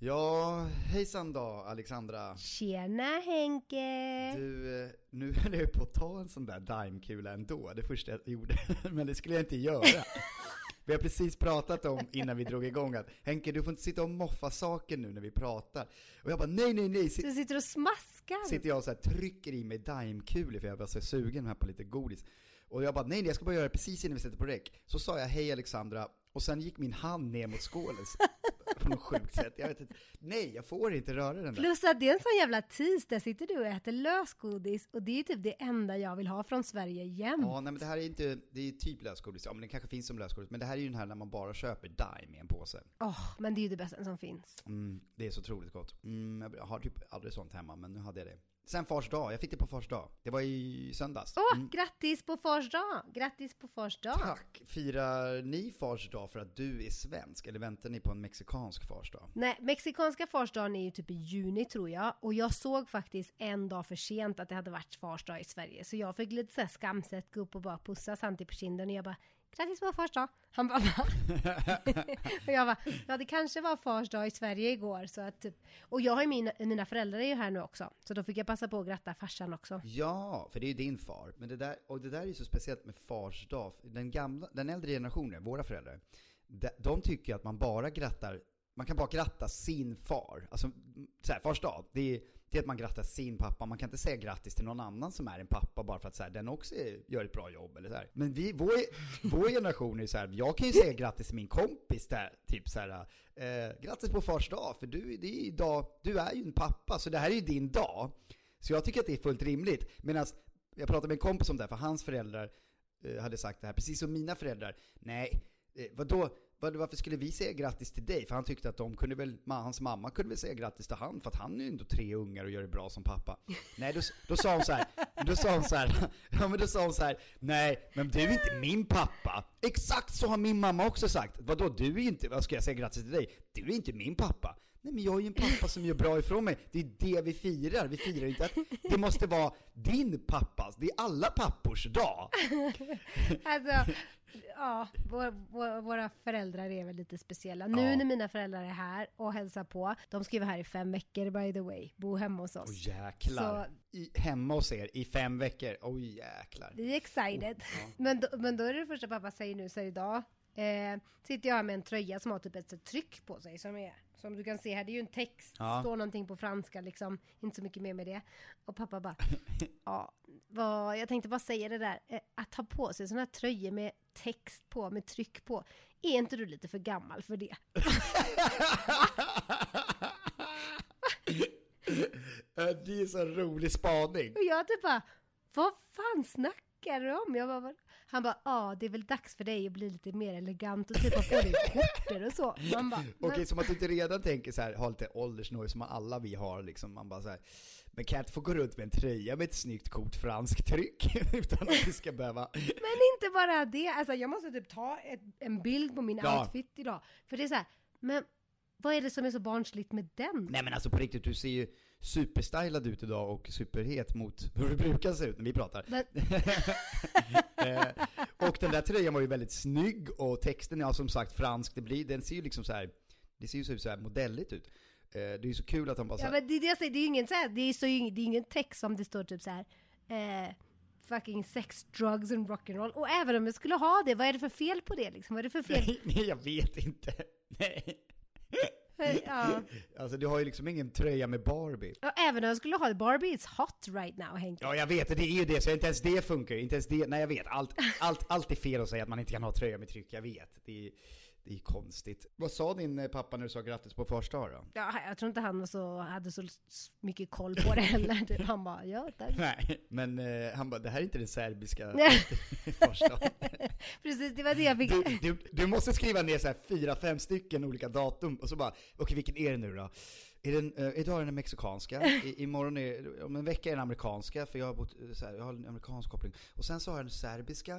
Ja, hejsan då Alexandra. Tjena Henke! Du, eh, nu höll jag på att ta en sån där daimkula ändå, det första jag gjorde. Men det skulle jag inte göra. Vi har precis pratat om innan vi drog igång att Henke du får inte sitta och moffa saker nu när vi pratar. Och jag bara nej nej nej. du sitter och smaskar. Sitter jag och så här, trycker i mig daimkulor för jag var så sugen här på lite godis. Och jag bara nej nej jag ska bara göra det precis innan vi sätter på räck. Så sa jag hej Alexandra och sen gick min hand ner mot skålen på något sjukt sätt. Jag vet inte. Nej, jag får inte röra den där. Plus att det är en sån jävla tis, där sitter du och äter lösgodis och det är typ det enda jag vill ha från Sverige jämt. Ja, nej men det här är inte, det är typ lösgodis, ja men det kanske finns som lösgodis, men det här är ju den här när man bara köper Dime i en påse. Åh, oh, men det är ju det bästa som finns. Mm, det är så otroligt gott. Mm, jag har typ aldrig sånt hemma, men nu hade jag det. Sen fars dag, jag fick det på fars dag. Det var i söndags. Åh, mm. grattis på fars dag! Grattis på fars dag! Tack! Firar ni fars dag för att du är svensk, eller väntar ni på en mexikansk fars dag? Nej, mexikanska fars dagen är ju typ i juni tror jag, och jag såg faktiskt en dag för sent att det hade varit fars dag i Sverige, så jag fick lite såhär skamset gå upp och bara pussa Santi på kinden och jag bara grattis på fars dag. Han bara va? och jag bara, ja det kanske var fars dag i Sverige igår så att typ, och jag har ju mina, mina föräldrar är ju här nu också, så då fick jag passa på att gratta farsan också. Ja, för det är ju din far. Men det där, och det där är ju så speciellt med fars dag. Den gamla, den äldre generationen, våra föräldrar, de, de tycker att man bara grattar man kan bara gratta sin far. Alltså, så här, fars dag, det är, det är att man grattar sin pappa. Man kan inte säga grattis till någon annan som är en pappa bara för att så här, den också gör ett bra jobb. Eller så här. Men vi, vår, vår generation är så här, jag kan ju säga grattis till min kompis där, typ så här, eh, grattis på fars dag, för du, det är idag, du är ju en pappa, så det här är ju din dag. Så jag tycker att det är fullt rimligt. Medan jag pratade med en kompis om det här, för hans föräldrar eh, hade sagt det här, precis som mina föräldrar. Nej, eh, vadå? Varför skulle vi säga grattis till dig? För han tyckte att de kunde väl, hans mamma kunde väl säga grattis till han, för att han är ju ändå tre ungar och gör det bra som pappa. Nej, då, då sa hon så här, då sa hon så här, ja men då sa hon så här, nej, men du är inte min pappa. Exakt så har min mamma också sagt. Vadå, du är inte, vad ska jag säga grattis till dig? Du är inte min pappa. Nej men jag är ju en pappa som gör bra ifrån mig. Det är det vi firar. Vi firar inte att det måste vara din pappas, det är alla pappors dag. alltså, ja, vår, vår, våra föräldrar är väl lite speciella. Nu ja. när mina föräldrar är här och hälsar på, de ska ju vara här i fem veckor by the way, bo hemma hos oss. Åh oh, jäklar. Så, I, hemma hos er i fem veckor, oj oh, jäklar. Vi är excited. Oh, ja. men, då, men då är det, det första pappa säger nu, så idag eh, sitter jag här med en tröja som har typ ett tryck på sig som är som du kan se här, det är ju en text, ja. står någonting på franska liksom, inte så mycket mer med det. Och pappa bara, ja, vad, jag tänkte bara säga det där, eh, att ha på sig sådana här tröjor med text på, med tryck på, är inte du lite för gammal för det? det är så rolig spaning. Och jag typ bara, vad fan snackar du om? Jag bara, han bara, ja det är väl dags för dig att bli lite mer elegant och typ ha på dig skjortor och så. Man bara, Okej, okay, som att du inte redan tänker så här, ha lite åldersnoja som alla vi har liksom. Man bara så här, men kan jag inte få gå runt med en tröja med ett snyggt coolt franskt tryck? utan att vi ska behöva... Men inte bara det, alltså jag måste typ ta ett, en bild på min ja. outfit idag. För det är så här, men vad är det som är så barnsligt med den? Nej men alltså på riktigt, du ser ju superstylad ut idag och superhet mot hur du brukar se ut när vi pratar. eh, och den där tröjan var ju väldigt snygg och texten är som sagt fransk, det blir, den ser ju liksom så här, det ser ju så här modelligt ut. Eh, det är ju så kul att han bara Ja men det är det jag säger, det är ju ingen så här, det är, så, det är ingen text som det står typ så här. Eh, fucking sex, drugs and rock'n'roll. Och även om jag skulle ha det, vad är det för fel på det liksom? Vad är det för fel? Nej, nej jag vet inte. Nej. Ja. Alltså du har ju liksom ingen tröja med Barbie. Och även om jag skulle ha det, Barbie is hot right now Henke. Ja jag vet, det är ju det, så inte ens det funkar inte ens det, nej jag vet. Allt, allt, allt är fel att säga att man inte kan ha tröja med tryck, jag vet. Det är, det är konstigt. Vad sa din eh, pappa när du sa grattis på första då? Ja, jag tror inte han så, hade så mycket koll på det heller. Han bara, ja tack. Nej, men eh, han bara, det här är inte den serbiska första. Precis, det var det jag fick. Du, du, du måste skriva ner så här fyra, fem stycken olika datum och så bara, okej okay, vilken är det nu då? Är den, uh, idag är den mexikanska, I, imorgon är, om en vecka är den amerikanska, för jag har, bott, så här, jag har en amerikansk koppling. Och sen så har jag den serbiska.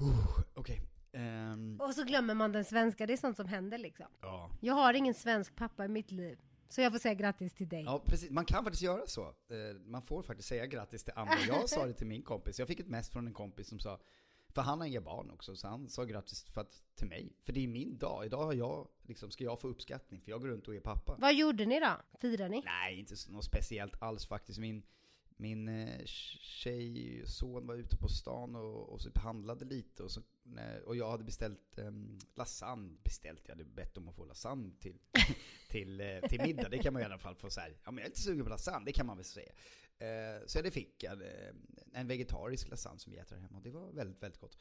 Uh, okej, okay. Um, och så glömmer man den svenska, det är sånt som händer liksom. Ja. Jag har ingen svensk pappa i mitt liv. Så jag får säga grattis till dig. Ja, precis. Man kan faktiskt göra så. Eh, man får faktiskt säga grattis till andra. Jag sa det till min kompis. Jag fick ett mess från en kompis som sa För han har inga barn också, så han sa grattis för att, till mig. För det är min dag. Idag har jag, liksom, ska jag få uppskattning, för jag går runt och är pappa. Vad gjorde ni då? Firade ni? Nej, inte något speciellt alls faktiskt. Min, min eh, tjej, son var ute på stan och, och så typ handlade lite och, så, och jag hade beställt um, lasagne, beställt, jag hade bett om att få lasagne till, till, eh, till middag. Det kan man i alla fall få säga. Ja men jag är inte sugen på lasagne, det kan man väl säga. Uh, så jag fick uh, en vegetarisk lasagne som vi äter här hemma och det var väldigt, väldigt gott.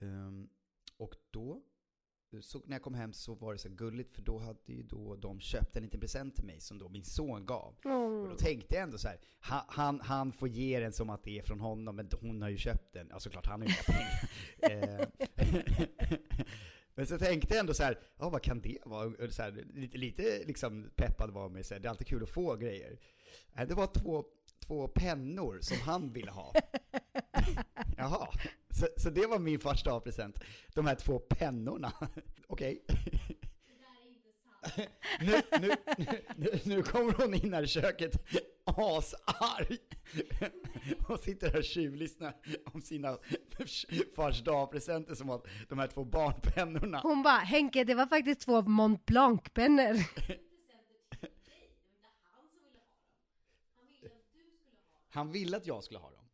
Um, och då så när jag kom hem så var det så gulligt för då hade ju då de köpt en liten present till mig som då min son gav. Mm. Och då tänkte jag ändå så här, han, han, får ge den som att det är från honom, men hon har ju köpt den. Ja såklart, han har ju pengar. Eh, men så tänkte jag ändå så här, ja vad kan det vara? Så här, lite, lite liksom peppad var mig, så här, det är alltid kul att få grejer. Det var två, två pennor som han ville ha. Jaha, så, så det var min första present. De här två pennorna. Okej. Nu, nu, nu, nu kommer hon in här i köket asarg och sitter här och tjuvlyssnar om sina fars dagpresenter som att de här två barnpennorna. Hon bara, Henke det var faktiskt två Mont Blanc-pennor. Han ville att jag skulle ha dem.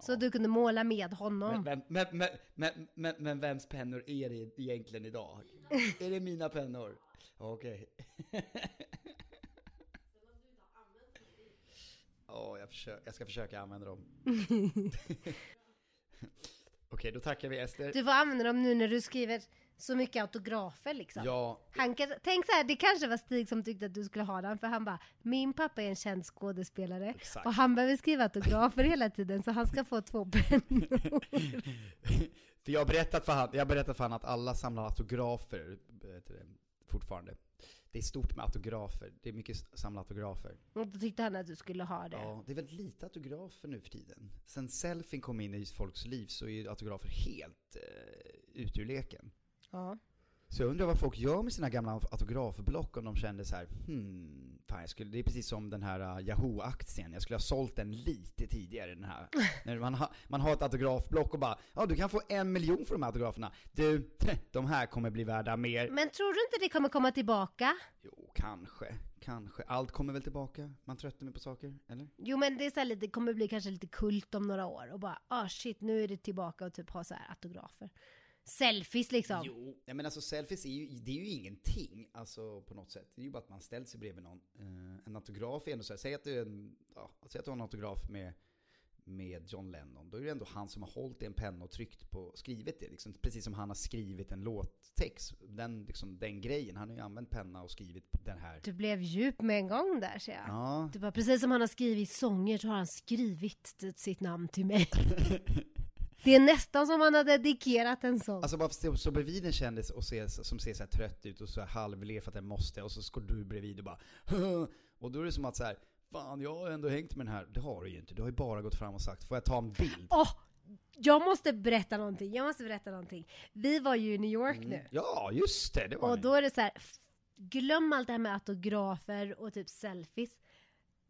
Så du kunde måla med honom. Men, men, men, men, men, vems pennor är det egentligen idag? är det mina pennor? Okej. Oh, jag, ska försöka använda dem. Okej, då tackar vi Ester. Du får använda dem nu när du skriver så mycket autografer liksom. Ja. Han tänk så här, det kanske var Stig som tyckte att du skulle ha den, för han bara, min pappa är en känd skådespelare Exakt. och han behöver skriva autografer hela tiden så han ska få två pennor. för jag har berättat för han, jag berättat för han att alla samlar autografer fortfarande. Det är stort med autografer, det är mycket samla autografer. Och då tyckte han att du skulle ha det? Ja, det är väldigt lite autografer nu för tiden. Sen selfien kom in i folks liv så är autografer helt eh, ut ur leken. Ja. Så jag undrar vad folk gör med sina gamla autografblock om de kände så här, hmm, fan jag skulle, det är precis som den här uh, Yahoo-aktien, jag skulle ha sålt den lite tidigare den här. När man, ha, man har ett autografblock och bara, ja du kan få en miljon för de här autograferna. Du, de här kommer bli värda mer. Men tror du inte det kommer komma tillbaka? Jo, kanske. Kanske. Allt kommer väl tillbaka? Man tröttnar på saker, eller? Jo men det är så lite, det kommer bli kanske lite kult om några år och bara, ah oh, shit, nu är det tillbaka och typ ha så här autografer selfies liksom. Jo, men alltså selfies är ju, det är ju ingenting, alltså på något sätt. Det är ju bara att man ställer sig bredvid någon. Uh, en autograf är ändå så här, säg att du, en, ja, säg att du har en autograf med, med John Lennon. Då är det ändå han som har hållit i en penna och tryckt på, skrivit det. Liksom, precis som han har skrivit en låttext. Den, liksom, den grejen, han har ju använt penna och skrivit den här. Du blev djup med en gång där ser jag. Ja. Du bara, precis som han har skrivit sånger så har han skrivit sitt namn till mig. Det är nästan som han har dedikerat en sån. Alltså bara stå så bredvid en kändis och se, som ser så trött ut och så halvler för att den måste, och så står du bredvid och bara Och då är det som att så här, fan jag har ändå hängt med den här. Det har du ju inte, du har ju bara gått fram och sagt, får jag ta en bild? Oh, jag måste berätta någonting, jag måste berätta någonting. Vi var ju i New York mm. nu. Ja, just det, det var Och ni. då är det så här, glöm allt det här med autografer och typ selfies.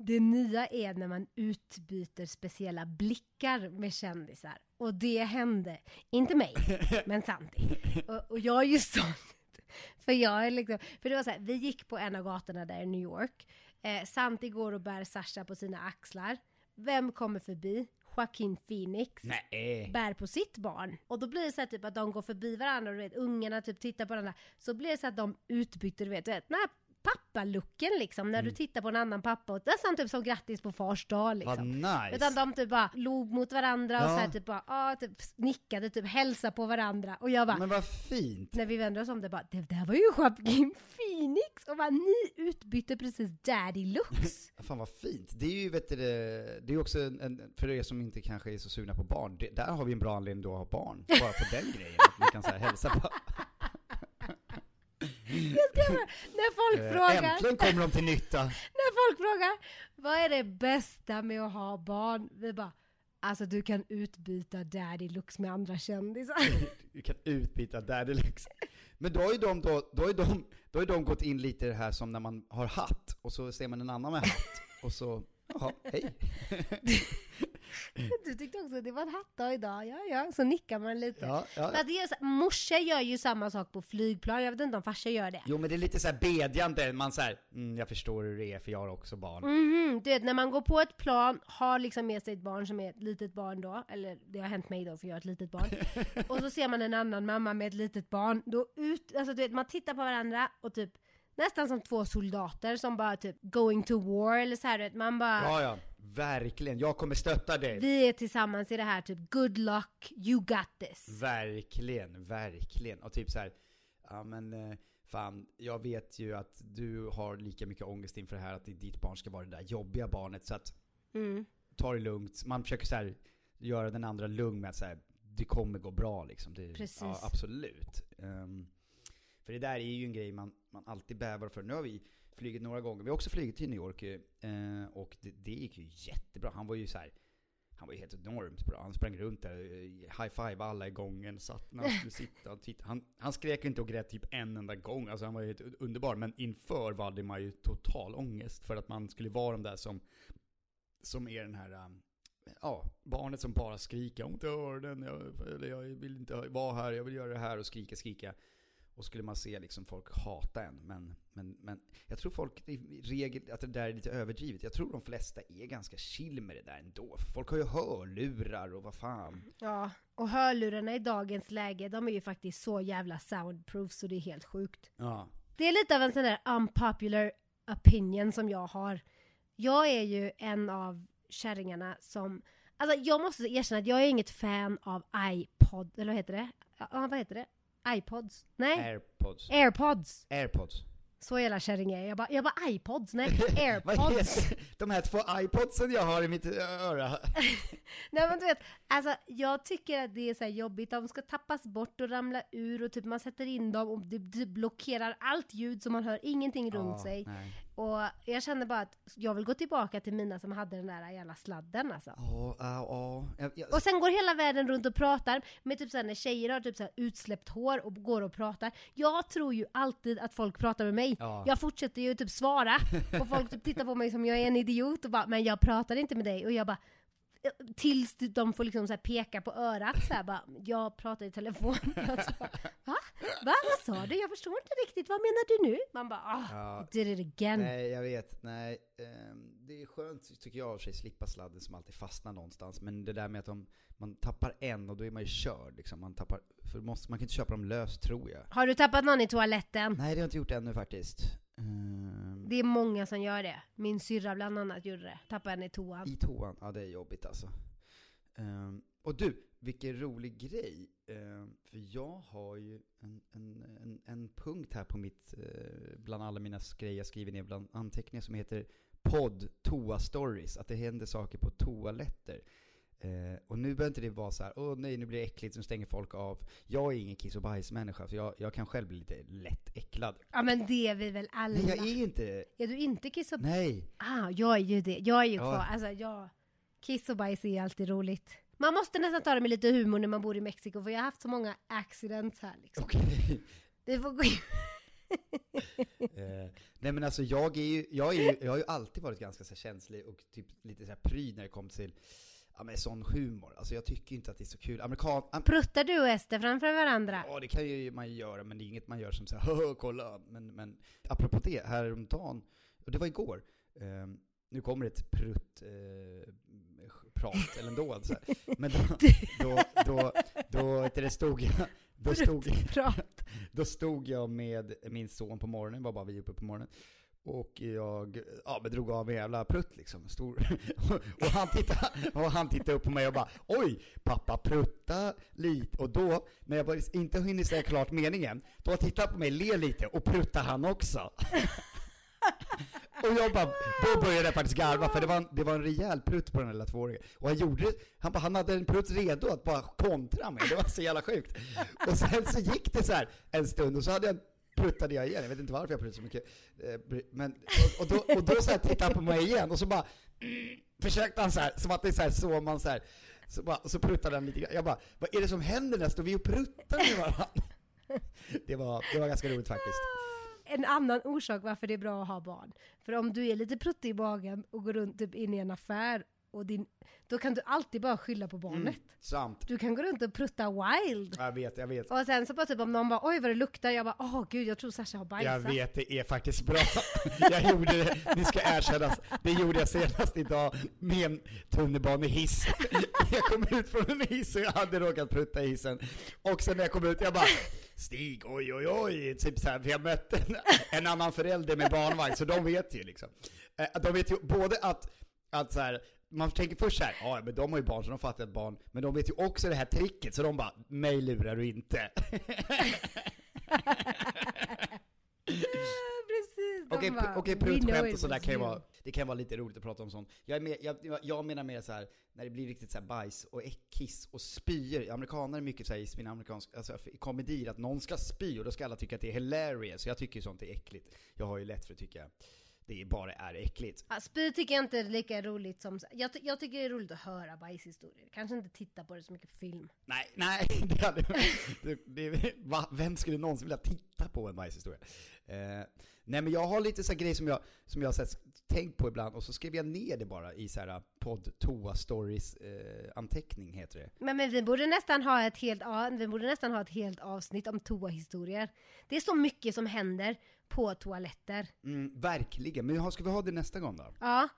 Det nya är när man utbyter speciella blickar med kändisar. Och det hände, inte mig, men Santi. Och, och jag är ju stolt. För jag är liksom, för det var så här, vi gick på en av gatorna där i New York. Eh, Santi går och bär Sasha på sina axlar. Vem kommer förbi? Joaquin Phoenix Nej. bär på sitt barn. Och då blir det så här typ att de går förbi varandra och du vet, ungarna typ tittar på varandra. Så blir det så att de utbyter, du vet, du vet den här pappalooken liksom, när mm. du tittar på en annan pappa och nästan typ som grattis på fars dag liksom. Vad nice. Utan de typ bara log mot varandra ja. och så här typ bara, ah, typ nickade, typ hälsa på varandra och jag bara Men vad fint! När vi vände oss om det bara, det där var ju Joaquin Phoenix! Och bara, ni utbytte precis daddy looks! Fan vad fint! Det är ju, vet du, det är också en, för er som inte kanske är så sugna på barn, det, där har vi en bra anledning då att ha barn, bara på den grejen, att man kan så här, hälsa på Jag ska, när folk äh, frågar. Äntligen kommer de till nytta. när folk frågar, vad är det bästa med att ha barn? Vi bara, alltså du kan utbyta daddy looks med andra kändisar. du kan utbyta daddy looks. Men då har ju de, då, då har de, då har de gått in lite i det här som när man har hatt, och så ser man en annan med hatt, och så, jaha, hej. Du tyckte också att det var en hattdag idag, ja ja, så nickar man lite. Ja, ja. Fast det är så, morsor gör ju samma sak på flygplan, jag vet inte om farsa gör det. Jo men det är lite så här bedjande, man säger mm, jag förstår hur det är för jag har också barn. Mhm, du vet när man går på ett plan, har liksom med sig ett barn som är ett litet barn då, eller det har hänt mig då för jag har ett litet barn. och så ser man en annan mamma med ett litet barn, då ut, alltså du vet man tittar på varandra och typ nästan som två soldater som bara typ going to war eller så här, vet man bara Ja ja, verkligen. Jag kommer stötta dig. Vi är tillsammans i det här, typ good luck, you got this. Verkligen, verkligen. Och typ så här, ja men eh, fan, jag vet ju att du har lika mycket ångest inför det här att ditt barn ska vara det där jobbiga barnet så att Mm. ta det lugnt. Man försöker så här, göra den andra lugn med att så här, det kommer gå bra liksom. Det, Precis. Ja, absolut. Ehm, för det där är ju en grej man, man alltid bävar för. Nu har vi flugit några gånger. Vi har också flugit till New York eh, och det, det gick ju jättebra. Han var ju så här. Han var ju helt enormt bra. Han sprang runt där, eh, high-five alla i gången, satt när han skulle sitta och titta. Han, han skrek inte och grät typ en enda gång, alltså han var ju helt underbar. Men inför valde man ju total ångest för att man skulle vara de där som, som är den här, eh, ja, barnet som bara skriker. Jag har ont i öronen, jag, eller jag vill inte vara här, jag vill göra det här och skrika, skrika. Och skulle man se liksom folk hata en. Men, men, men jag tror folk, i regel, att det där är lite överdrivet. Jag tror de flesta är ganska chill med det där ändå. Folk har ju hörlurar och vad fan. Ja, och hörlurarna i dagens läge, de är ju faktiskt så jävla soundproof så det är helt sjukt. Ja. Det är lite av en sån där unpopular opinion som jag har. Jag är ju en av kärringarna som, alltså jag måste erkänna att jag är inget fan av iPod, eller vad heter det? Ja, vad heter det? iPods? Nej, Airpods. airpods. Airpods. Så jävla kärring är jag. Bara, jag bara iPods, nej, airpods. de här två iPodsen jag har i mitt öra? Nej men du vet, alltså jag tycker att det är så jobbigt, de ska tappas bort och ramla ur och typ man sätter in dem och det, det blockerar allt ljud så man hör ingenting runt Ja, sig. nej. Och jag kände bara att jag vill gå tillbaka till mina som hade den där jävla sladden alltså. Ja, ja, ja. Och sen går hela världen runt och pratar med typ såhär när tjejer har typ såhär utsläppt hår och går och pratar. Jag tror ju alltid att folk pratar med mig. Ja. Jag fortsätter ju typ svara och folk typ tittar på mig som jag är en idiot och bara men jag pratar inte med dig och jag bara Tills de får liksom så peka på örat så här bara, jag pratar i telefon. Jag så bara, Va? Va? Vad sa du? Jag förstår inte riktigt, vad menar du nu? Man bara, ah, Ja. Did it again. Nej, jag vet. Nej. ehm, det är skönt, tycker jag, av sig slippa sladden som alltid fastnar någonstans. Men det där med att de, man tappar en och då är man ju körd. Liksom. Man, tappar, för måste, man kan inte köpa dem lös, tror jag. Har du tappat någon i toaletten? Nej, det har jag inte gjort ännu faktiskt. Ehm, Det är många som gör det. Min syrra bland annat gjorde det. Tappade en i toan. I toan, ja det är jobbigt alltså. Ehm, och du, vilken rolig grej. Ehm, för jag har ju en, en, en, en punkt här på mitt, eh, bland alla mina grejer jag skriver ner bland anteckningar som heter podd toa stories. Att det händer saker på toaletter. Eh, och nu behöver inte det vara så här, åh nej nu blir det äckligt, nu stänger folk av. Jag är ingen kiss och bajsmänniska, så jag, jag kan själv bli lite lätt äcklad. Ja men det är vi väl alla. Nej jag är inte, Är du inte kiss och nej. Ah, jag är ju det. Jag är ju Ja. kvar. Alltså jag... Kiss och bajs är alltid roligt. Man måste nästan ta det med lite humor när man bor i Mexiko för jag har haft så många accidents här liksom. Okej. Det får gå in. Eh, nej men alltså jag är ju, jag är ju, jag har ju alltid varit ganska så känslig och typ lite så här pryd när det kommer till ja, men sån humor. Alltså jag tycker inte att det är så kul. Amerikan... Am Pruttar du och Ester framför varandra? ja, det kan ju man göra, men det är inget man gör som såhär Hö, kolla. Men, men apropå det, häromdagen, och det var igår, eh, nu kommer ett prutt eh, prat eller ändå. Så här. Men då, då, då, då, du, det stod jag, då stod, då stod jag med min son på morgonen, var bara vi uppe på morgonen. Och jag ja, men drog av en jävla prutt liksom. Stor. och, han tittade, och han tittade upp på mig och bara Oj, pappa prutta lite. Och då, när jag bara inte hinner säga klart meningen, då tittade han på mig, ler lite och pruttar han också. och jag bara, då började jag faktiskt garva för det var, en, det var en rejäl prutt på den lilla tvååringen. Och han gjorde han, bara, han hade en prutt redo att bara kontra mig, det var så jävla sjukt. Och sen så gick det så här en stund och så hade jag pruttade jag igen, jag vet inte varför jag pruttade så mycket. Eh, men, och, och då, och då så här tittade han på mig igen och så bara mm, försökte han så här, som att det är så här så man så här, så, bara, och så pruttade han lite grann. Jag bara, vad är det som händer när står vi och pruttar med varandra? Det var, det var ganska roligt faktiskt. Ah, en annan orsak varför det är bra att ha barn. För om du är lite pruttig i magen och går runt typ in i en affär och din, då kan du alltid bara skylla på barnet. Mm, sant. Du kan gå runt och prutta wild. Jag vet, jag vet. Och sen så bara typ om någon bara oj vad det luktar, jag bara åh gud jag tror Sasha har bajsat. Jag vet, det är faktiskt bra. jag gjorde det, ni ska erkännas, det gjorde jag senast idag med en tunnelbanehiss. jag kom ut från en hiss och jag hade råkat prutta i hissen. Och sen när jag kom ut, jag bara Stig, oj oj oj, typ så här, för jag mötte en, en annan förälder med barnvagn, så de vet ju liksom. Eh, de vet ju både att, att så här, man tänker först såhär, ja men de har ju barn så de fattar ett barn, men de vet ju också det här tricket så de bara, mig lurar du inte. Okej, okay, okay, prutskämt och sådär kan ju vara, det kan vara lite roligt att prata om sånt. Jag, är med, jag, jag menar mer så här när det blir riktigt så bajs och kiss och spyor. Amerikaner är mycket så här, i sina amerikanska, alltså komedier, att någon ska spy och då ska alla tycka att det är hilarious. Jag tycker sånt är äckligt. Jag har ju lätt för att tycka det bara är äckligt. Ja, spy tycker jag inte är lika roligt som... Jag, jag tycker det är roligt att höra bajshistorier. Kanske inte titta på det så mycket film. Nej, nej. Det hade, det, det, va, vem skulle någonsin vilja titta på en bajshistoria? Eh, nej men jag har lite så grejer som jag, som jag har sett, tänkt på ibland och så skrev jag ner det bara i så här podd toa stories eh, anteckning heter det. Men, men vi borde nästan ha ett helt, vi borde nästan ha ett helt avsnitt om toa historier. Det är så mycket som händer på toaletter. Mm, verkligen, men ska vi ha det nästa gång då? Ja.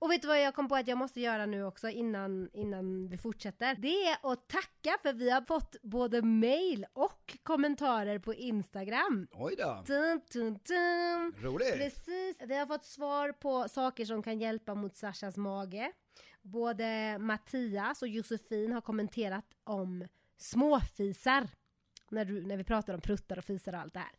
Och vet du vad jag kom på att jag måste göra nu också innan, innan vi fortsätter? Det är att tacka för vi har fått både mail och kommentarer på Instagram. Oj då! Dun, dun, dun. Roligt! Precis, vi har fått svar på saker som kan hjälpa mot Sashas mage. Både Mattias och Josefin har kommenterat om småfisar. När, du, när vi pratar om pruttar och fisar och allt det här.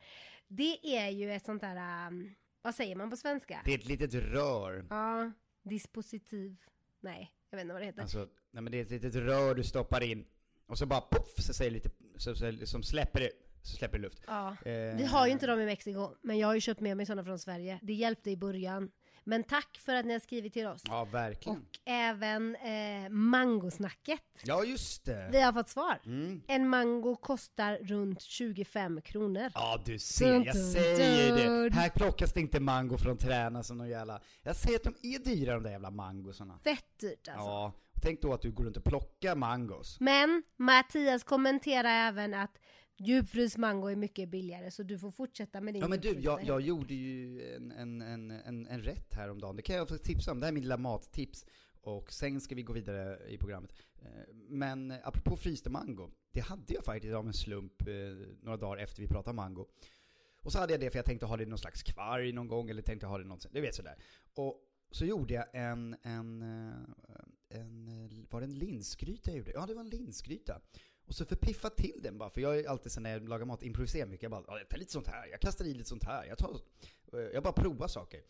Det är ju ett sånt där, um, vad säger man på svenska? Det är ett litet rör. Ja, dispositiv. Nej, jag vet inte vad det heter. Alltså, nej men det är ett litet rör du stoppar in och så bara poff så säger lite, så, så, som släpper det, så släpper det luft. Ja. Eh. Vi har ju inte dem i Mexiko, men jag har ju köpt med mig sådana från Sverige. Det hjälpte i början. Men tack för att ni har skrivit till oss. Ja, verkligen. Och även eh, mangosnacket. Ja, just det. Vi har fått svar. Mm. En mango kostar runt 25 kronor. Ja, du ser, jag säger det. Här plockas det inte mango från träna som någon jävla... Jag säger att de är dyra de där jävla mangosarna. Fett dyrt alltså. Ja. Tänk då att du går runt och plockar mangos. Men Mattias kommenterar även att Djupfryst mango är mycket billigare så du får fortsätta med din Ja men du, jag, jag gjorde ju en, en, en, en, en rätt häromdagen. Det kan jag få tipsa om. Det här är min lilla mattips. Och sen ska vi gå vidare i programmet. Eh, men apropå frysta mango. Det hade jag faktiskt av en slump eh, några dagar efter vi pratade mango. Och så hade jag det för jag tänkte ha det i någon slags kvarg någon gång, eller tänkte ha det någonsin, du vet sådär. Och så gjorde jag en, en, eh, en, var det en linsgryta jag gjorde? Ja, det var en linsgryta. Och så förpiffa till den bara, för jag är alltid så när jag lagar mat, improviserar mycket. Jag bara, jag tar lite sånt här, jag kastar i lite sånt här, jag, tar, eh, jag bara provar saker.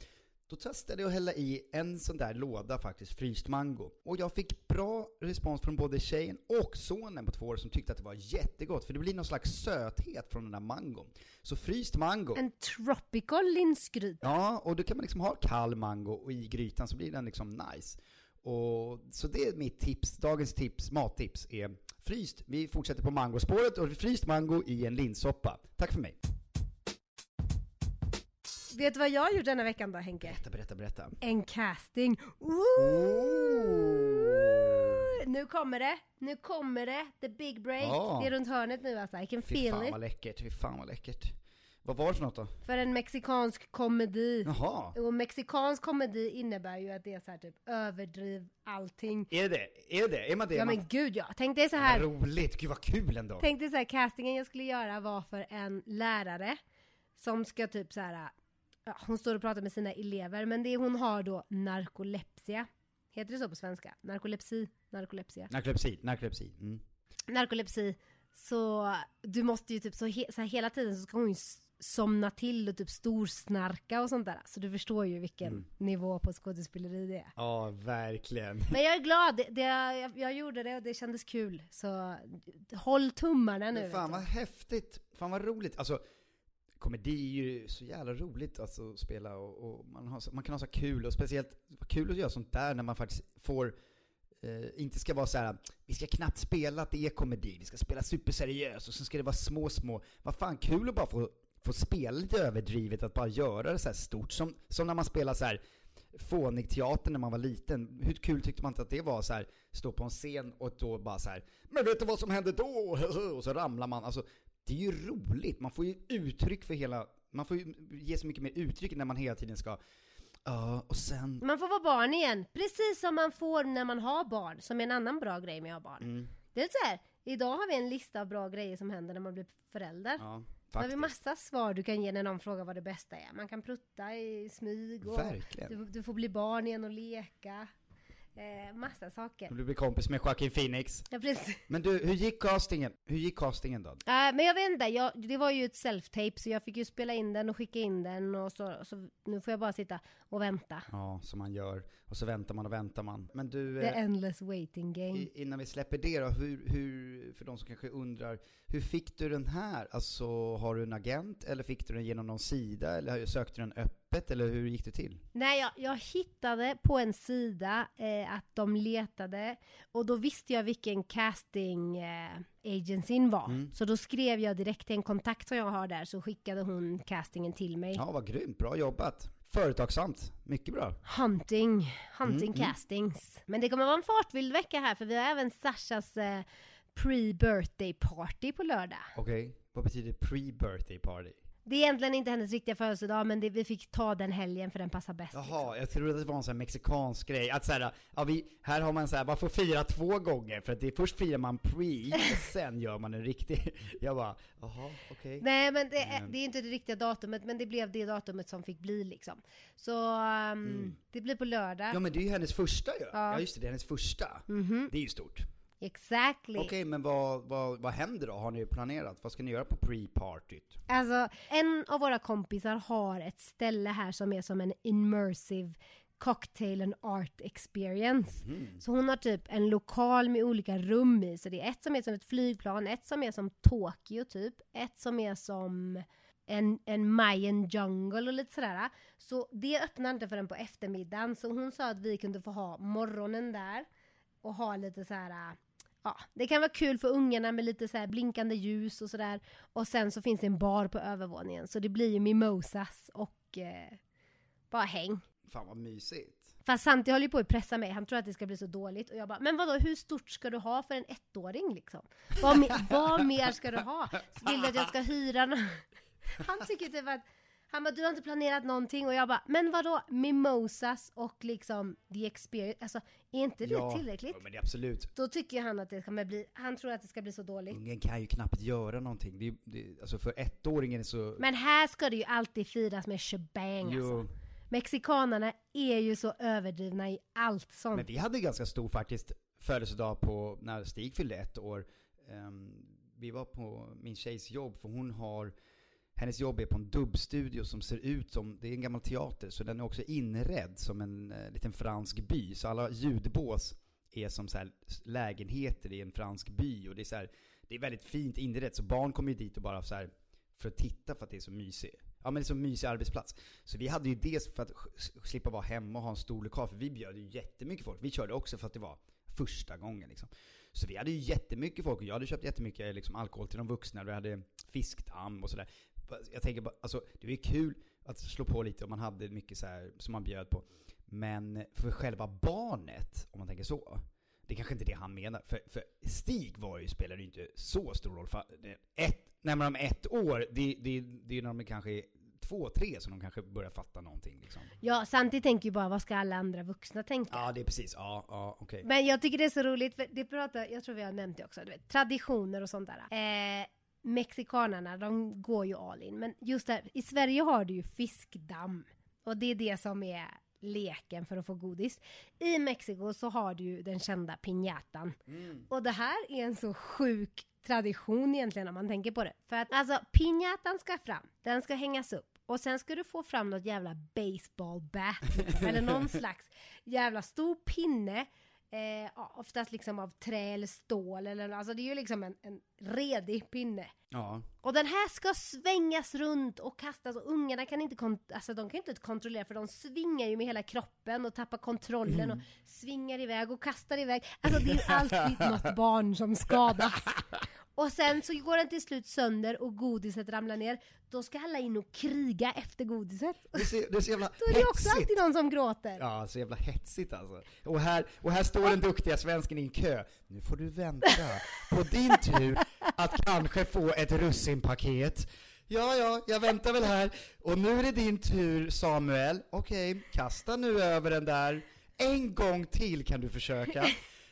Då testade jag att hälla i en sån där låda faktiskt, fryst mango. Och jag fick bra respons från både tjejen och sonen på två år som tyckte att det var jättegott, för det blir någon slags söthet från den där mangon. Så fryst mango. En tropical linsgryta. Ja, och då kan man liksom ha kall mango i grytan så blir den liksom nice. Och, så det är mitt tips, dagens tips, mattips är fryst. Vi fortsätter på mangospåret och fryst mango i en linssoppa. Tack för mig. Vet du vad jag gjort denna veckan då Henke? Berätta, berätta, berätta. En casting. Ooh! Nu kommer det, nu kommer det, the big break. Oh. Det är runt hörnet nu alltså, I can feel it. Fy fan vad läckert, fy fan vad läckert. Vad var det för något då? För en mexikansk komedi. Jaha. Och mexikansk komedi innebär ju att det är så här typ överdriv allting. Är det Är det? Är man det? Ja men gud ja. Tänk dig så här. Vad roligt, gud vad kul ändå. Tänk dig så här, castingen jag skulle göra var för en lärare som ska typ så här. Ja, hon står och pratar med sina elever, men det hon har då narkolepsia. Heter det så på svenska? Narkolepsi? Narkolepsia? Narkolepsi, narkolepsi. Mm. Narkolepsi. Så du måste ju typ så, he så hela tiden så ska hon ju somna till och typ storsnarka och sånt där. Så du förstår ju vilken mm. nivå på skådespeleri det är. Ja, verkligen. Men jag är glad, det, det, jag, jag, gjorde det och det kändes kul. Så håll tummarna nu. Men fan vad häftigt, fan vad roligt. Alltså, komedi är ju så jävla roligt alltså, att spela och, och man, har, man kan ha så kul och speciellt kul att göra sånt där när man faktiskt får eh, inte ska vara så här, vi ska knappt spela att det är komedi, vi ska spela superseriöst och sen ska det vara små, små, vad fan kul att bara få få spela lite överdrivet, att bara göra det så stort. Som, som när man spelar så här fånig teater när man var liten. Hur kul tyckte man inte att det var så här, stå på en scen och då bara så här, men vet du vad som hände då? Och så ramlar man. Alltså, det är ju roligt. Man får ju uttryck för hela, man får ju ge så mycket mer uttryck när man hela tiden ska Ja, och sen... Man får vara barn igen, precis som man får när man har barn, som är en annan bra grej med att ha barn. Mm. Det är så här, idag har vi en lista av bra grejer som händer när man blir förälder. Ja. Faktiskt. Då har massa svar du kan ge när någon frågar vad det bästa är. Man kan prutta i smyg och du, du, får bli barn igen och leka. Eh, massa saker. Du blir kompis med Joaquin Phoenix. Ja, precis. Men du, hur gick castingen? Hur gick castingen då? Uh, men jag vet inte, jag, det var ju ett self-tape så jag fick ju spela in den och skicka in den och så, så nu får jag bara sitta och vänta. Ja, som man gör. Och så väntar man och väntar man. Men du... The eh, endless waiting game. I, innan vi släpper det då, hur, hur, för de som kanske undrar, hur fick du den här? Alltså, har du en agent eller fick du den genom någon sida eller sökte du den öppet eller hur gick det till? Nej, jag, jag hittade på en sida eh, att de letade och då visste jag vilken casting eh, agencyn var. Mm. Så då skrev jag direkt till en kontakt som jag har där så skickade hon castingen till mig. Ja, vad grymt, bra jobbat. Företagsamt, mycket bra. Hunting, hunting mm, mm. castings. Mm. Men det kommer vara en fartvild vecka här för vi har även Sashas eh, pre-birthday party på lördag. Okej, okay. vad betyder pre-birthday party? Det är egentligen inte hennes riktiga födelsedag, men det, vi fick ta den helgen för den passar bäst. Jaha, liksom. jag trodde att det var en sån här mexikansk grej. Att såhär, ja, vi, här har man såhär, man får fira två gånger, för att det, först firar man pre, och sen gör man en riktig. Jag bara, jaha, okej. Okay. Nej, men det, mm. det är inte det riktiga datumet, men det blev det datumet som fick bli liksom. Så, um, mm. det blir på lördag. Ja, men det är ju hennes första ju. Ja. ja, just det, det är hennes första. Mm -hmm. Det är ju stort. Exactly. Okej, okay, men vad, vad, vad händer då? Har ni planerat? Vad ska ni göra på pre-partyt? Alltså, en av våra kompisar har ett ställe här som är som en immersive cocktail and art experience. Mm. Så hon har typ en lokal med olika rum i, så det är ett som är som ett flygplan, ett som är som Tokyo typ, ett som är som en, en Mayan jungle och lite sådär. Så det öppnar inte förrän på eftermiddagen, så hon sa att vi kunde få ha morgonen där och ha lite så här ja, det kan vara kul för ungarna med lite så blinkande ljus och sådär. Och sen så finns det en bar på övervåningen, så det blir ju mimosas och eh, bara häng. Fan vad mysigt. Fast Santi håller ju på att pressa mig, han tror att det ska bli så dåligt. Och jag bara, men vadå, hur stort ska du ha för en ettåring liksom? Vad, me vad mer ska du ha? Vill du att jag ska hyra någon? Han tycker typ att han bara, du har inte planerat någonting och jag bara, men vadå, mimosas och liksom the experience, alltså är inte det ja, tillräckligt? Ja, men det är absolut. Då tycker han att det kommer bli, han tror att det ska bli så dåligt. Ungen kan ju knappt göra någonting, det, det, alltså för ettåringen så... Men här ska det ju alltid firas med shebang jo. alltså. Mexikanerna är ju så överdrivna i allt sånt. Men vi hade ganska stor faktiskt födelsedag på, när Stig fyllde ett år. Um, vi var på min tjejs jobb, för hon har hennes jobb är på en dubbstudio som ser ut som, det är en gammal teater, så den är också inredd som en eh, liten fransk by. Så alla ljudbås är som så lägenheter i en fransk by. Och det är, så här, det är väldigt fint inrett, så barn kommer ju dit och bara så här, för att titta för att det är så mysigt. Ja men det är så mysig arbetsplats. Så vi hade ju dels för att slippa vara hemma och ha en stor lokal, för vi bjöd ju jättemycket folk. Vi körde också för att det var första gången liksom. Så vi hade ju jättemycket folk och jag hade köpt jättemycket liksom, alkohol till de vuxna. Vi hade fiskdamm och sådär jag tänker bara, alltså det ju kul att slå på lite om man hade mycket så här som man bjöd på. Men för själva barnet, om man tänker så, det är kanske inte det han menar. För, för Stig var ju, spelade ju inte så stor roll. För ett, när man är ett år, det, det, det är när de kanske är två, tre som de kanske börjar fatta någonting. Liksom. Ja, samtidigt tänker ju bara, vad ska alla andra vuxna tänka? Ja, det är precis. Ja, ja, okej. Okay. Men jag tycker det är så roligt, för det pratar, jag tror vi har nämnt det också, du vet, traditioner och sånt där. Eh, mexikanerna, de går ju all in. Men just där, i Sverige har du ju fiskdamm. Och det är det som är leken för att få godis. I Mexiko så har du ju den kända piñatan. Mm. Och det här är en så sjuk tradition egentligen om man tänker på det. För att alltså piñatan ska fram, den ska hängas upp. Och sen ska du få fram något jävla baseball bat eller någon slags jävla stor pinne Eh, oftast liksom av trä eller stål eller alltså det är ju liksom en, en redig pinne. Ja. Och den här ska svängas runt och kastas och ungarna kan inte, alltså de kan inte kontrollera för de svingar ju med hela kroppen och tappar kontrollen mm. och svingar iväg och kastar iväg. Alltså det är ju alltid något barn som skadas. Och sen så går den till slut sönder och godiset ramlar ner. Då ska alla in och kriga efter godiset. Det är så, det är så jävla Då är det också alltid någon som gråter. Ja, så jävla hetsigt alltså. Och här, och här står den duktiga svensken i en kö. Nu får du vänta på din tur att kanske få ett russinpaket. Ja, ja, jag väntar väl här. Och nu är det din tur Samuel. Okej, okay, kasta nu över den där. En gång till kan du försöka.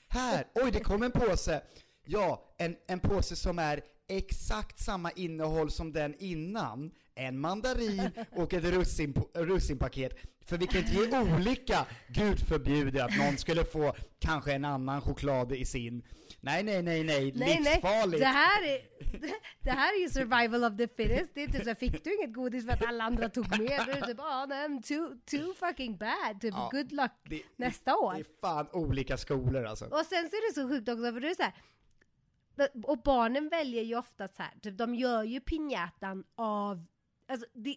Här, oj det kom en påse. Ja, en, en påse som är exakt samma innehåll som den innan. En mandarin och ett russin, russinpaket. För vi kan inte ge olika, gud förbjude att någon skulle få kanske en annan choklad i sin. Nej, nej, nej, nej, nej livsfarligt. Nej. Det, här är, det, här är ju survival of the fittest. Det är typ så fick du inget godis för att alla andra tog med? Då är typ, oh, nej, too, too fucking bad. Typ, ja, good luck det, nästa år. Det är fan olika skolor alltså. Och sen så är det så sjukt också, för det är så här, och barnen väljer ju ofta så här, typ, de gör ju pinjatan av, alltså, det,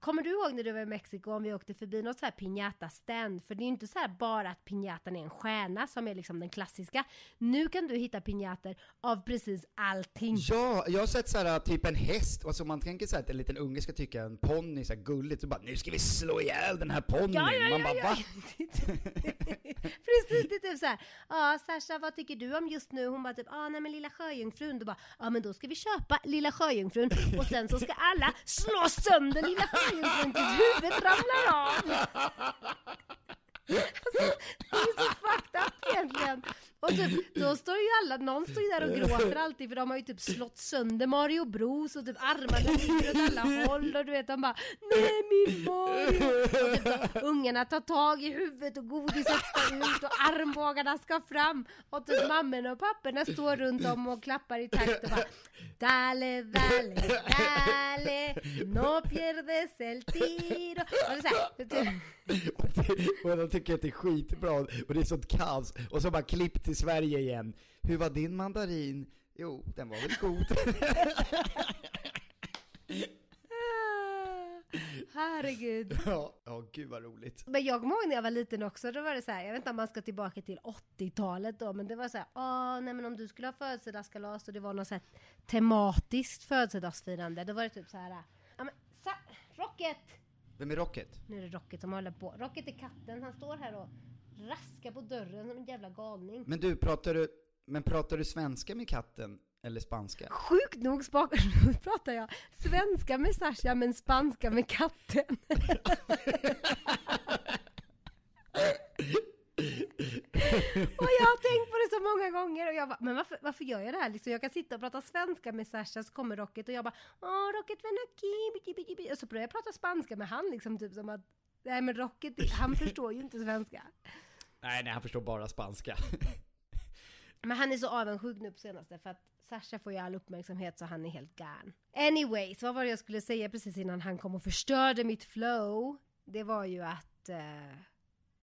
Kommer du ihåg när du var i Mexiko om vi åkte förbi något så här piñata-stand? För det är ju inte så här bara att piñatan är en stjärna som är liksom den klassiska. Nu kan du hitta piñater av precis allting. Ja, jag har sett så här typ en häst, alltså man tänker så här att en liten unge ska tycka en ponny så här gulligt, och bara nu ska vi slå ihjäl den här ponnyn. Ja, ja, man bara ja, va? precis, det är typ så här. ja Sasha vad tycker du om just nu? Hon bara typ, ja nej men lilla sjöjungfrun. Du bara, ja men då ska vi köpa lilla sjöjungfrun och sen så ska alla slå sönder lilla sjöjungfrun tills huvudet ramlar av. Alltså, det är så fucked up egentligen. Och typ, då står ju alla, någon står ju där och gråter alltid för de har ju typ slått sönder Mario Bros och typ armarna ligger åt alla håll och du vet de bara Nej min Mario! Och typ då, ungarna tar tag i huvudet och godiset ska ut och armbågarna ska fram och typ mammorna och papporna står runt om och klappar i takt och bara Dale, dale, dale, no pierdes el tiro. Och det är så här, typ. och de tycker att det är skitbra och det är sånt kaos och så bara klipp till Sverige igen. Hur var din mandarin? Jo, den var väl god. Herregud. Ja, ja, gud vad roligt. Men jag kommer ihåg när jag var liten också, då var det så här, jag vet inte om man ska tillbaka till 80-talet då, men det var så här, åh, nej men om du skulle ha födelsedagskalas och det var något så här tematiskt födelsedagsfirande, då var det typ så här, ja men, sa Rocket! Vem är Rocket? Nu är det Rocket som håller på. Rocket är katten, han står här och raskar på dörren som en jävla galning. Men du, pratar du, men pratar du svenska med katten? Eller spanska? Sjukt nog pratar jag svenska med Sasha men spanska med katten. och jag har tänkt på det så många gånger och jag bara, men varför, varför gör jag det här? Liksom, jag kan sitta och prata svenska med Sasha så kommer Rocket och jag bara, åh Rocket venaki, och så börjar jag prata spanska med han liksom typ som att, nej men Rocket, han förstår ju inte svenska. Nej, nej han förstår bara spanska. men han är så avundsjuk nu på senaste för att Sasha får ju all uppmärksamhet så han är helt gärn. Anyways, vad var det jag skulle säga precis innan han kom och förstörde mitt flow? Det var ju att eh,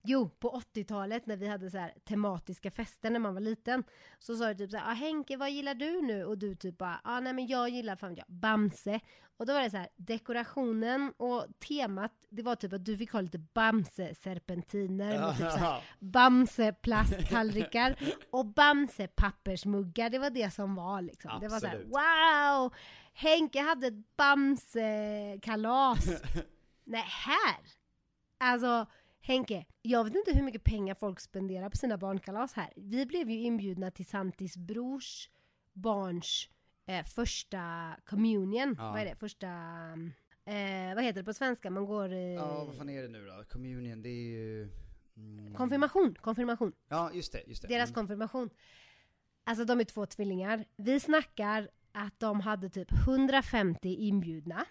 Jo, på 80-talet när vi hade så här tematiska fester när man var liten Så sa du typ så här, ah, Henke vad gillar du nu? Och du typ bara, ah, nej men jag gillar fan jag, Bamse Och då var det så här, dekorationen och temat Det var typ att du fick ha lite Bamse-serpentiner och typ så här, Bamse-plasttallrikar Och Bamse-pappersmuggar, det var det som var liksom Absolut. Det var så här, wow! Henke hade ett Bamse-kalas Nej, här! Alltså Henke, jag vet inte hur mycket pengar folk spenderar på sina barnkalas här. Vi blev ju inbjudna till Santis brors barns eh, första communion. Ja. Vad är det? Första... Eh, vad heter det på svenska? Man går... Eh, ja, vad fan är det nu då? Communion, det är ju... Mm. Konfirmation, konfirmation. Ja, just det, just det. Deras mm. konfirmation. Alltså de är två tvillingar. Vi snackar att de hade typ 150 inbjudna.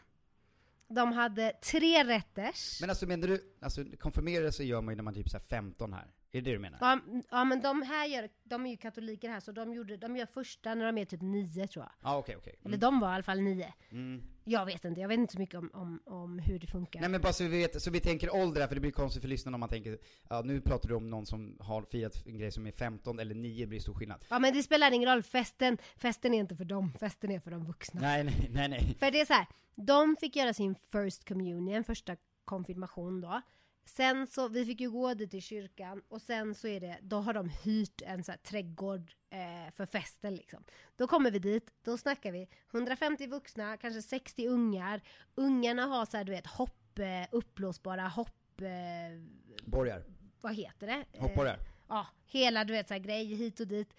De hade tre rätters. Men alltså menar du, alltså konfirmera sig gör man ju när man är typ så 15 här? Är det det du menar? Ja, ja men de här gör, de är ju katoliker här så de, gjorde, de gör första när de är typ nio tror jag. Ja okej okay, okej. Okay. Mm. Eller de var i alla fall nio. Mm. Jag vet inte, jag vet inte så mycket om, om, om hur det funkar. Nej men bara så vi vet, så vi tänker ålder för det blir konstigt för lyssnarna om man tänker, ja nu pratar du om någon som har firat en grej som är 15 eller 9, blir stor skillnad. Ja men det spelar ingen roll, festen, festen är inte för dem, festen är för de vuxna. Nej nej nej nej. För det är så här, de fick göra sin first communion, första konfirmation då. Sen så, vi fick ju gå dit till kyrkan och sen så är det, då har de hyrt en så här trädgård eh, för festen liksom. Då kommer vi dit, då snackar vi 150 vuxna, kanske 60 ungar. Ungarna har så här, du vet, hopp, eh, uppblåsbara hopp... Eh, Borgar. Vad heter det? Hoppborgar. Eh, ja, hela du vet så här grej hit och dit.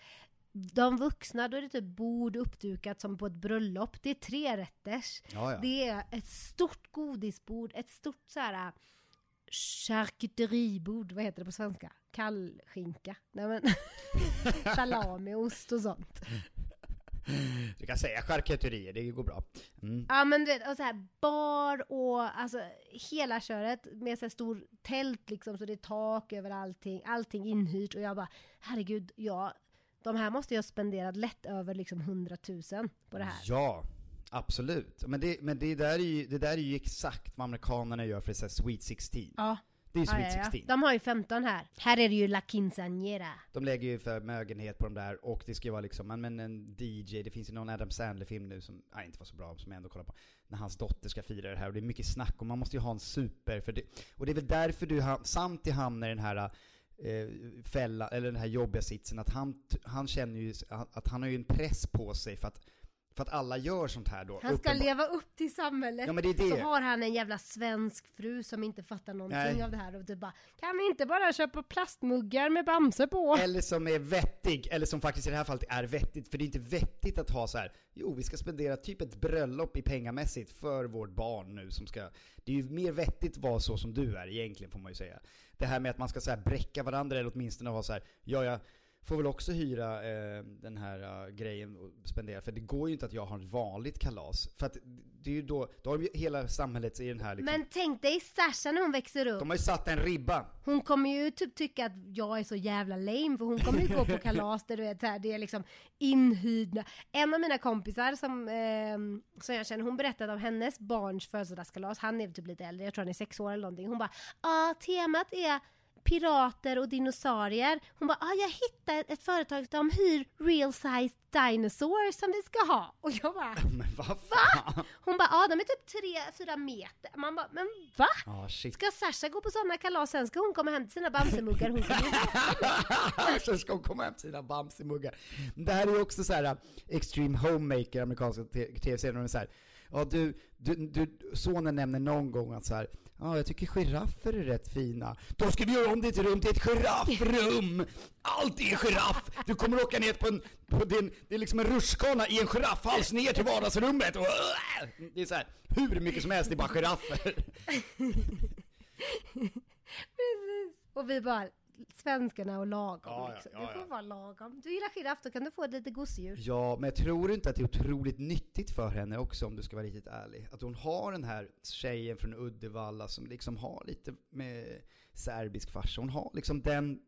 De vuxna, då är det typ bord uppdukat som på ett bröllop. Det är tre rätters. Ja, ja. Det är ett stort godisbord, ett stort så här charkuteribord, vad heter det på svenska? Kallskinka? Nej men, salami, ost och sånt. Du kan säga charkuterier, det går bra. Mm. Ja men du vet, och så här bar och alltså hela köret med så här stor tält liksom så det är tak över allting, allting inhyrt och jag bara herregud, ja, de här måste jag ha spenderat lätt över liksom 100 000 på det här. Ja, absolut. Men det, men det, där, är ju, det där är ju exakt vad amerikanerna gör för så Sweet 16. Ja. Det är ju Sweet ja, ja, 16. De har ju 15 här. Här är det ju La Quinceañera. De lägger ju förmögenhet på de där och det ska ju vara liksom, men en DJ, det finns ju någon Adam Sandler-film nu som, nej, inte var så bra, som jag ändå kollar på. När hans dotter ska fira det här och det är mycket snack och man måste ju ha en super, för det, och det är väl därför du samt hamnar i den här eh, fälla, eller den här jobbiga sitsen, att han, han känner ju att han har ju en press på sig för att för att alla gör sånt här då. Han ska uppenbar. leva upp till samhället. Ja, men det är det. Så har han en jävla svensk fru som inte fattar någonting Nej. av det här och du bara Kan vi inte bara köpa plastmuggar med Bamse på? Eller som är vettig, eller som faktiskt i det här fallet är vettigt. För det är inte vettigt att ha så här. Jo, vi ska spendera typ ett bröllop i pengamässigt för vårt barn nu som ska Det är ju mer vettigt att vara så som du är egentligen får man ju säga. Det här med att man ska så här bräcka varandra eller åtminstone vara så här, ja, ja får väl också hyra eh, den här uh, grejen och spendera. För det går ju inte att jag har ett vanligt kalas. För att det är ju då, då har de ju hela samhället i den här liksom. Men tänk dig Sasha när hon växer upp. De har ju satt en ribba. Hon kommer ju typ tycka att jag är så jävla lame, för hon kommer ju gå på kalas där du vet här, det är liksom inhyrda. En av mina kompisar som, eh, som jag känner, hon berättade om hennes barns födelsedagskalas, han är typ lite äldre, jag tror han är sex år eller någonting. Hon bara, ja temat är pirater och dinosaurier. Hon bara, ah, jag hittade ett företag de hyr real size dinosaurs som vi ska ha. Och jag bara, men vad va? Hon bara, ah, de är typ 3-4 meter. Man bara, men va? Oh, ska Sasha gå på sådana kalas, sen ska hon komma hem till sina Bamsemuggar? Hon kommer Sen ska hon komma hem till sina Bamsemuggar. Det här är ju också så här uh, Extreme Homemaker, amerikanska tv-serien, så här, ja du, du, du, sonen nämner någon gång att så här, Ja, jag tycker giraffer är rätt fina. Då ska vi göra om ditt rum till ett giraffrum! Allt är giraff! Du kommer åka ner på en, på din, det är liksom en rutschkana i en giraffhals ner till vardagsrummet och Det är så här, hur mycket som helst, det är bara giraffer. Precis. Och vi bara, svenskarna och lagom. Ja, liksom. ja, ja, du får vara lagom. Du gillar giraff, då kan du få ett litet gosedjur. Ja, men jag tror inte att det är otroligt nyttigt för henne också om du ska vara riktigt ärlig. Att hon har den här tjejen från Uddevalla som liksom har lite med serbisk farsa. Hon har liksom den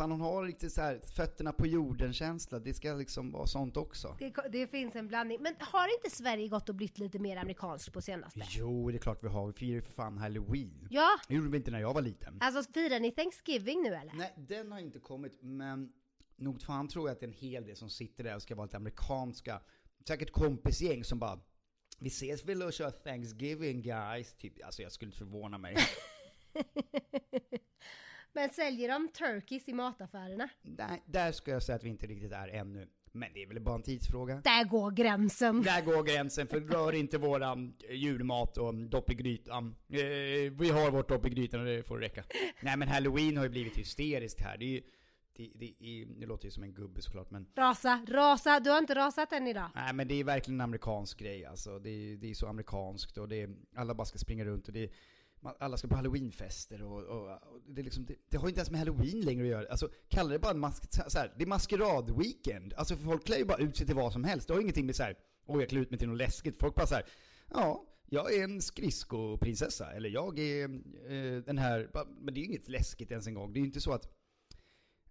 Fan hon har lite så här, fötterna på jorden-känsla, det ska liksom vara sånt också. Det, det, finns en blandning. Men har inte Sverige gått och blivit lite mer amerikanskt på senaste? Jo, det är klart vi har. Vi firar ju för fan halloween. Ja. Det gjorde vi inte när jag var liten. Alltså firar ni Thanksgiving nu eller? Nej, den har inte kommit, men nog fan tror jag att det är en hel del som sitter där och ska vara lite amerikanska, säkert kompisgäng som bara vi ses väl och kör Thanksgiving guys, typ. Alltså jag skulle inte förvåna mig. Men säljer de turkeys i mataffärerna? Nej, där ska jag säga att vi inte riktigt är ännu. Men det är väl bara en tidsfråga. Där går gränsen. Där går gränsen, för rör inte våran julmat och dopp i grytan. Eh, vi har vårt dopp i grytan och det får räcka. Nej men halloween har ju blivit hysteriskt här. Det ju, det, det, det, det låter ju som en gubbe såklart men... Rasa, rasa! Du har inte rasat än idag. Nej men det är verkligen en amerikansk grej alltså. Det är, det är så amerikanskt och det är, alla bara ska springa runt och det är, alla ska på halloweenfester och, och, och det, liksom, det, det, har inte ens med halloween längre att göra. Alltså, kalla det bara en mask, så här, det är maskeradweekend. Alltså för folk klär ju bara ut sig till vad som helst. Det har ingenting med så här, åh jag klär ut mig till något läskigt. Folk bara så här, ja, jag är en skridskoprinsessa, eller jag är eh, den här, men det är ju inget läskigt ens en gång. Det är ju inte så att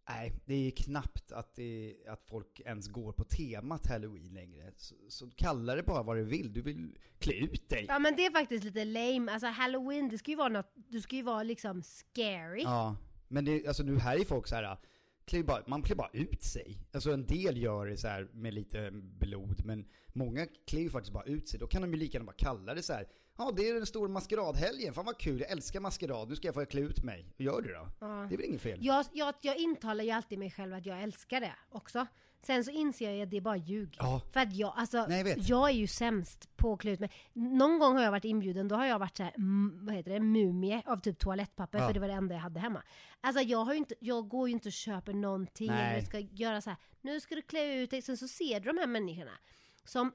Nej, det är knappt att, det, att folk ens går på temat halloween längre. Så, så kalla det bara vad du vill, du vill klä ut dig. Ja men det är faktiskt lite lame, alltså halloween det ska ju vara något, du ska ju vara liksom scary. Ja, men det, alltså nu här är folk så här klär bara, man klär bara ut sig. Alltså en del gör det så här med lite blod, men många klär ju faktiskt bara ut sig. Då kan de ju lika gärna bara kalla det så här Ja, det är den stora maskeradhelgen. Fan vad kul, jag älskar maskerad. Nu ska jag få klä ut mig. Gör det då. Ja. Det är väl inget fel? Jag, jag, jag intalar ju alltid mig själv att jag älskar det också. Sen så inser jag att det är bara ljug. Ja. För att jag, alltså, Nej, jag, jag, är ju sämst på att klä ut mig. Någon gång har jag varit inbjuden, då har jag varit så här, vad heter det, mumie av typ toalettpapper, ja. för det var det enda jag hade hemma. Alltså jag, har inte, jag går ju inte och köper någonting, Nej. eller ska göra så här, nu ska du klä ut dig, sen så ser du de här människorna som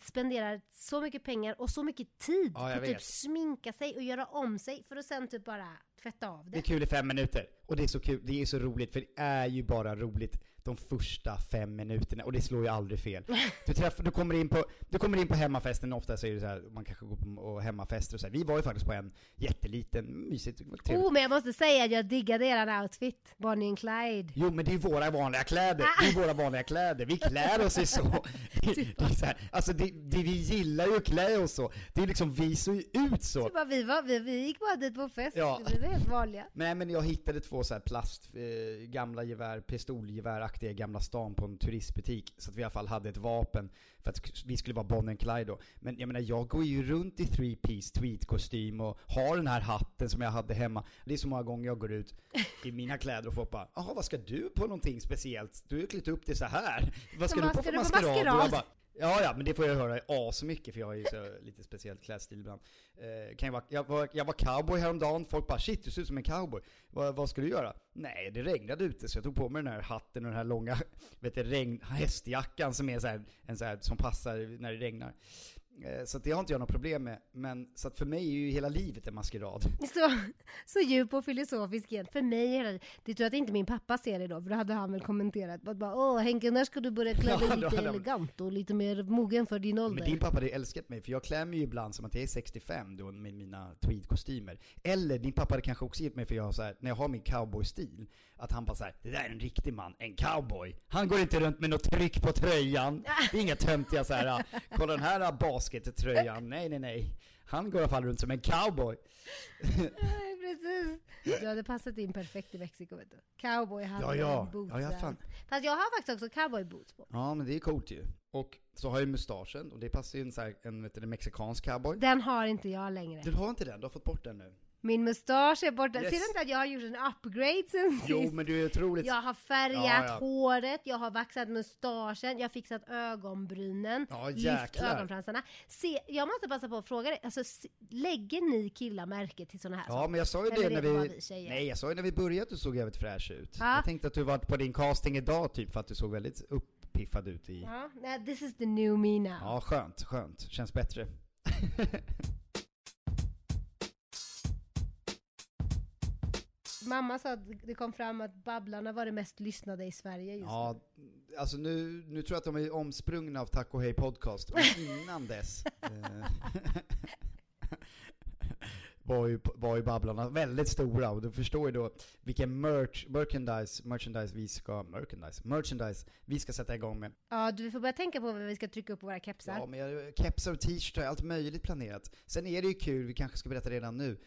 spenderar så mycket pengar och så mycket tid ja, på att typ sminka sig och göra om sig för att sen typ bara tvätta av det. Det är kul i fem minuter. Och det är så kul, det är så roligt, för det är ju bara roligt de första fem minuterna, och det slår ju aldrig fel. Du, träffar, du, kommer, in på, du kommer in på hemmafesten, ofta så är det så här, man kanske går på hemmafester och så här. Vi var ju faktiskt på en jätteliten, mysigt, trevligt. Oh, men jag måste säga att jag diggade eran outfit, Bonnie and Clyde. Jo, men det är våra vanliga kläder, ah. det är våra vanliga kläder, vi klär oss ju så. Det, det är så här, alltså det, det, vi gillar ju att klä oss så, det är liksom, vi ser ju ut så. Typ, vi, var, vi, vi gick bara dit på fest, ja. vi var helt vanliga. Nej men jag hittade två så här plast, eh, gamla gevär, pistolgevär i Gamla stan på en turistbutik. Så att vi i alla fall hade ett vapen för att vi skulle vara Bonnie and Clyde då. Men jag menar, jag går ju runt i three piece tweedkostym och har den här hatten som jag hade hemma. Det är så många gånger jag går ut i mina kläder och folk bara Jaha, vad ska du på någonting speciellt? Du har ju klätt upp det så här. Vad ska du på för maskerad? maskerad? Jag bara, Ja, ja, men det får jag höra asmycket för jag har ju så lite speciellt klädstil ibland. Eh, kan jag, vara, jag, var, jag var cowboy häromdagen, folk bara shit du ser ut som en cowboy. Va, vad ska du göra? Nej, det regnade ute så jag tog på mig den här hatten och den här långa vet du, regn, hästjackan som är så här, en så här, som passar när det regnar. Eh, så det har inte jag något problem med. Men så att för mig är ju hela livet en maskerad. Så, så djup och filosofisk igen. För mig är det, det tror jag att inte min pappa ser det då, för då hade han väl kommenterat bara Åh Henke, när ska du börja klä dig ja, lite elegant och lite mer mogen för din ålder? Men din pappa hade älskat mig, för jag klär mig ju ibland som att jag är 65 då med mina tweedkostymer. Eller din pappa hade kanske också gett mig för jag så här, när jag har min cowboystil, att han bara såhär, det där är en riktig man, en cowboy. Han går inte runt med något tryck på tröjan. Inga töntiga såhär, kolla den här baskettröjan. Nej, nej, nej. Han går i alla fall runt som en cowboy. Nej, precis. Du hade passat in perfekt i Mexiko vet du. Cowboy hade ja, ja. boots ja, ja, fan. Fast jag har faktiskt också cowboy boots på. Ja, men det är coolt ju. Och så har jag mustaschen, och det passar ju en, så här, en, vet du, en mexikansk cowboy. Den har inte jag längre. Du har inte den? Du har fått bort den nu? Min mustasch är borta. Yes. Ser du inte att jag har gjort en upgrade sen sist? Jo, men du är otroligt... Jag har färgat ja, ja. håret, jag har vaxat mustaschen, jag har fixat ögonbrynen, ja, lyft ögonfransarna. Se, jag måste passa på att fråga dig, alltså, lägger ni killar märke till sådana här Ja, saker? men jag sa ju det, när vi... vi nej, jag sa ju när vi började att du såg jävligt fräsch ut. Ja. Jag tänkte att du var på din casting idag typ, för att du såg väldigt uppiffad ut i... Ja, this is the new me now. Ja, skönt, skönt. Känns bättre. Mamma sa att det kom fram att Babblarna var det mest lyssnade i Sverige just Ja, nu. alltså nu, nu tror jag att de är omsprungna av Tack och Hej Podcast, men innan dess eh, var, ju, var ju Babblarna väldigt stora och du förstår ju då vilken merch, merchandise, merchandise vi ska, merchandise, merchandise vi ska sätta igång med. Ja, du får börja tänka på vad vi ska trycka upp på våra kepsar. Ja, men kepsar och t-shirtar, allt möjligt planerat. Sen är det ju kul, vi kanske ska berätta redan nu,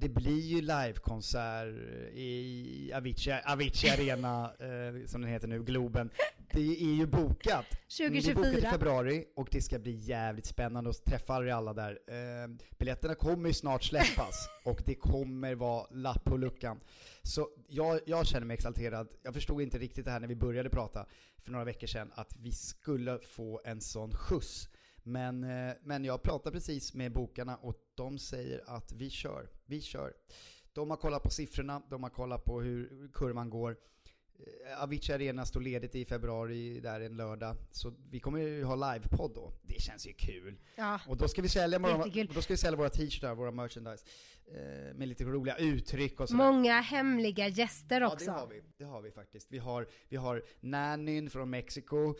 det blir ju livekonsert i Avicii, Avicii Arena, eh, som den heter nu, Globen. Det är ju bokat. 2024. Det är bokat i februari och det ska bli jävligt spännande att träffa alla där. Eh, biljetterna kommer ju snart släppas och det kommer vara lapp på luckan. Så jag, jag känner mig exalterad. Jag förstod inte riktigt det här när vi började prata för några veckor sedan, att vi skulle få en sån skjuts. Men, eh, men jag pratade precis med bokarna och de säger att vi kör, vi kör. De har kollat på siffrorna, de har kollat på hur kurvan går. Eh, Avicii Arena står ledigt i februari, där en lördag. Så vi kommer ju ha livepodd då. Det känns ju kul. Ja, och då ska vi sälja våra, då ska vi sälja våra t-shirtar, våra merchandise. Eh, med lite roliga uttryck och sådär. Många hemliga gäster också. Ja, det har vi. Det har vi faktiskt. Vi har, vi har Nannyn från Mexiko.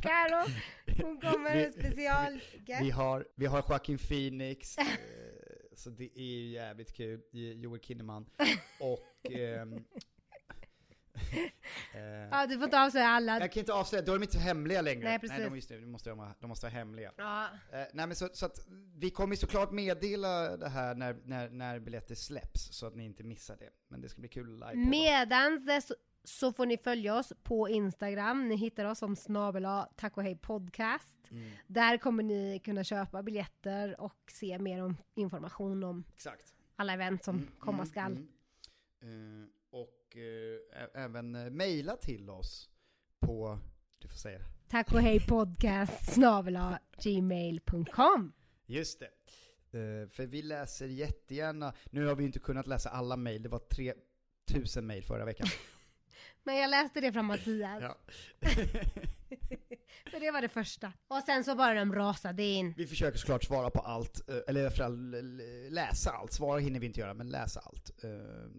Karo, hon kommer en special vi har, vi har Joaquin Phoenix, eh, så det är ju jävligt kul, Joel Kinnaman. Och, eh, Eh, ja, du får inte avslöja alla. Jag kan inte avslöja, då är de inte hemliga längre. Nej, precis. Nej, de, just de, måste, de måste vara hemliga. Ja. Uh, nej, men så, så, att vi kommer såklart meddela det här när, när, när biljetter släpps, så att ni inte missar det. Men det ska bli kul live Medans det så får ni följa oss på Instagram. Ni hittar oss som snabela tack och hej podcast. Mm. Där kommer ni kunna köpa biljetter och se mer om information om Exakt. alla event som mm, komma mm, skall. Uh, och uh, även uh, mejla till oss på, du får säga. Tack och hej podcast snabela gmail.com. Just det. Uh, för vi läser jättegärna, nu har vi inte kunnat läsa alla mejl, det var 3000 mejl förra veckan. Men jag läste det från Mattias. Ja. För det var det första. Och sen så bara de rasade in. Vi försöker såklart svara på allt, eh, eller i alla fall läsa allt. Svara hinner vi inte göra, men läsa allt. Eh,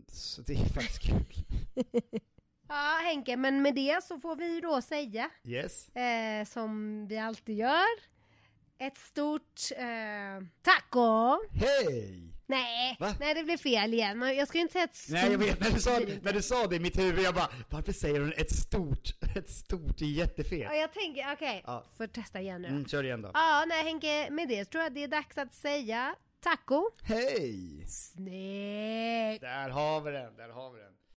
så det är faktiskt kul. Ja Henke, men med det så får vi då säga, yes. eh, som vi alltid gör, ett stort eh, taco! Hej! Nej, nej det blev fel igen. Jag ska ju inte säga ett stort... Nej jag vet, när du, sa, när du sa det i mitt huvud, jag bara varför säger hon ett stort? Ett stort är jättefel. Ja jag tänker, okej, okay, ja. får testa igen nu mm, Kör igen då. Ja, nej Henke, med det tror jag det är dags att säga taco. Hej! Snyggt! Där har vi den, där har vi den.